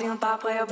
tem um papo eu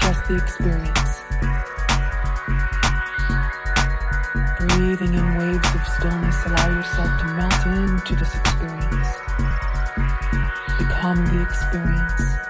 Trust the experience. Breathing in waves of stillness, allow yourself to melt into this experience. Become the experience.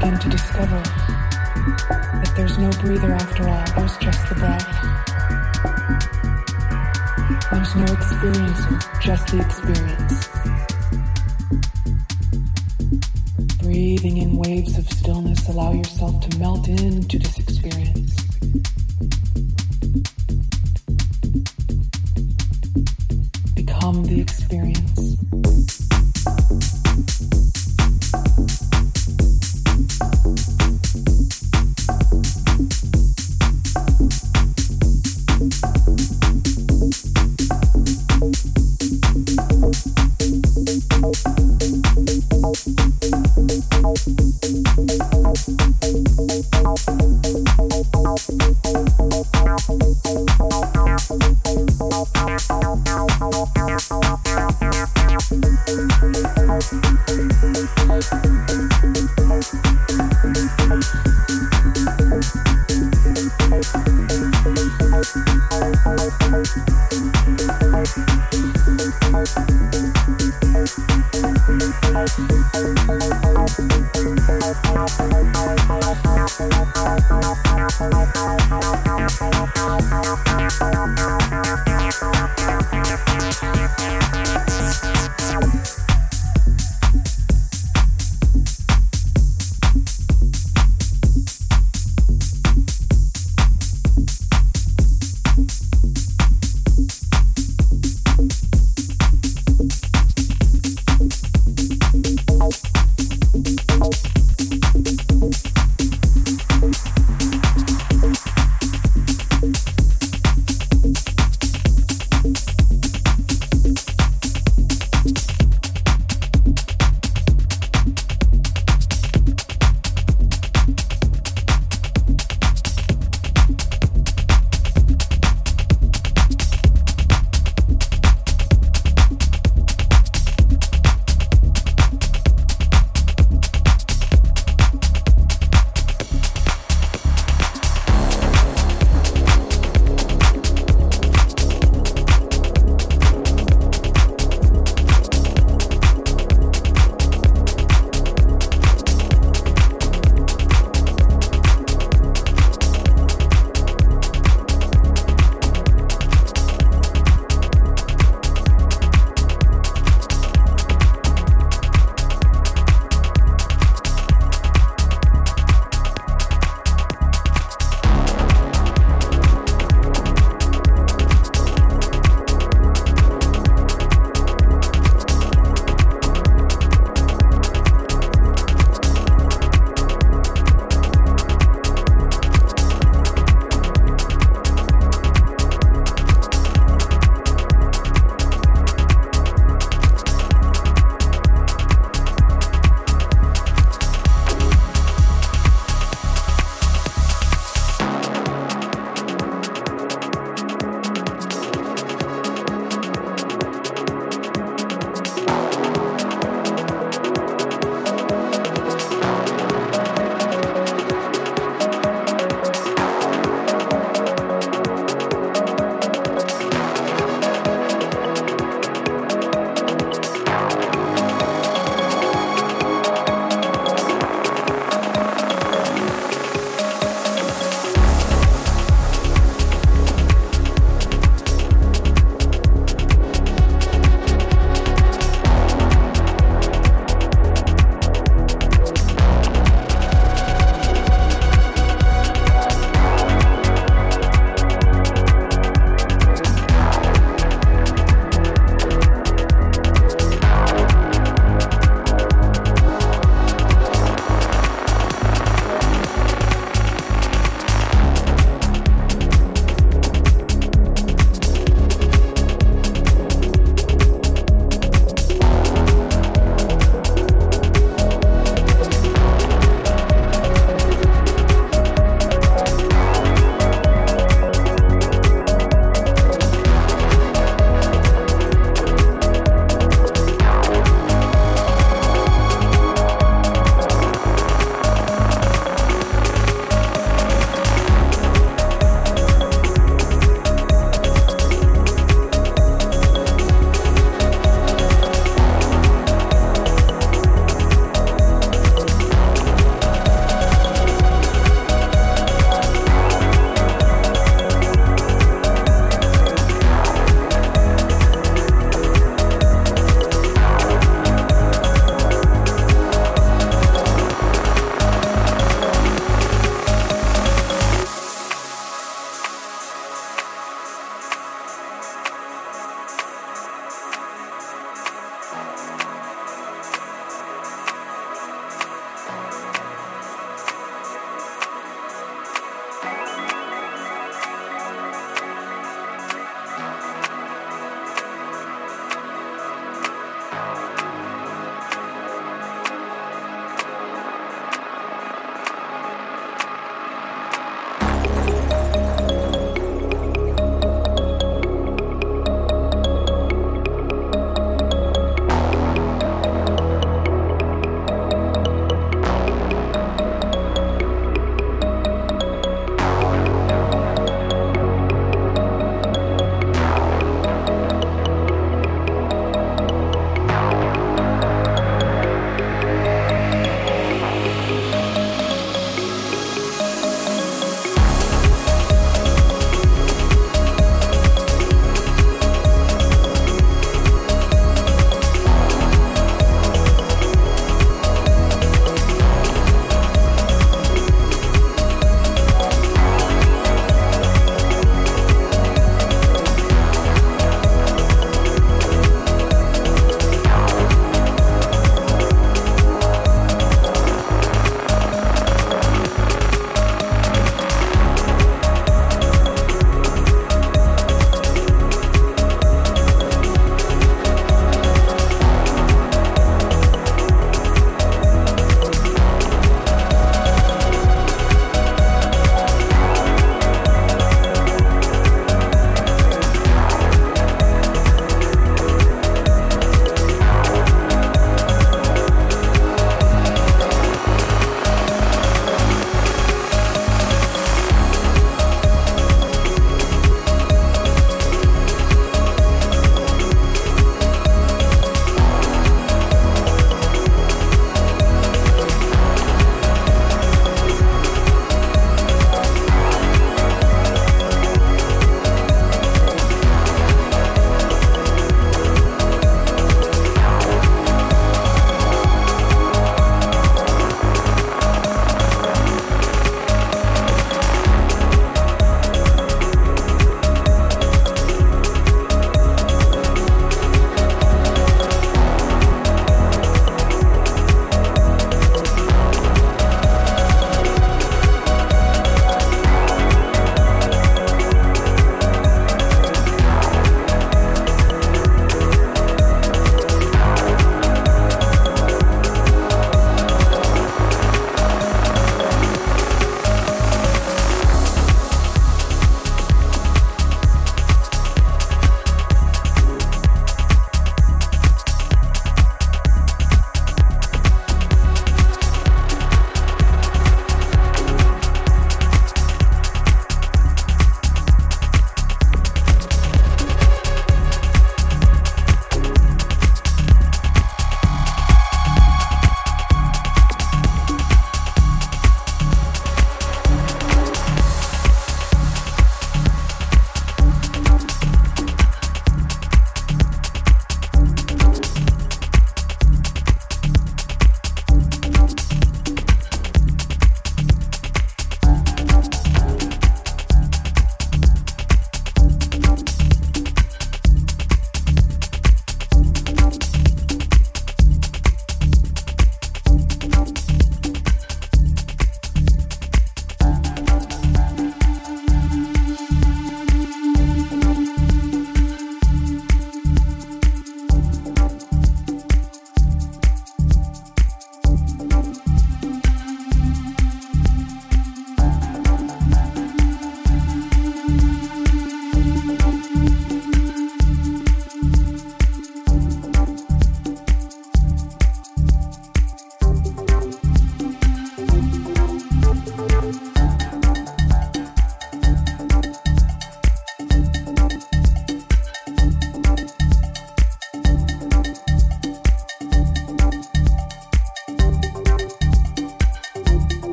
begin to discover that there's no breather after all, there's just the breath. There's no experience, just the experience. Breathing in waves of stillness, allow yourself to melt into this experience.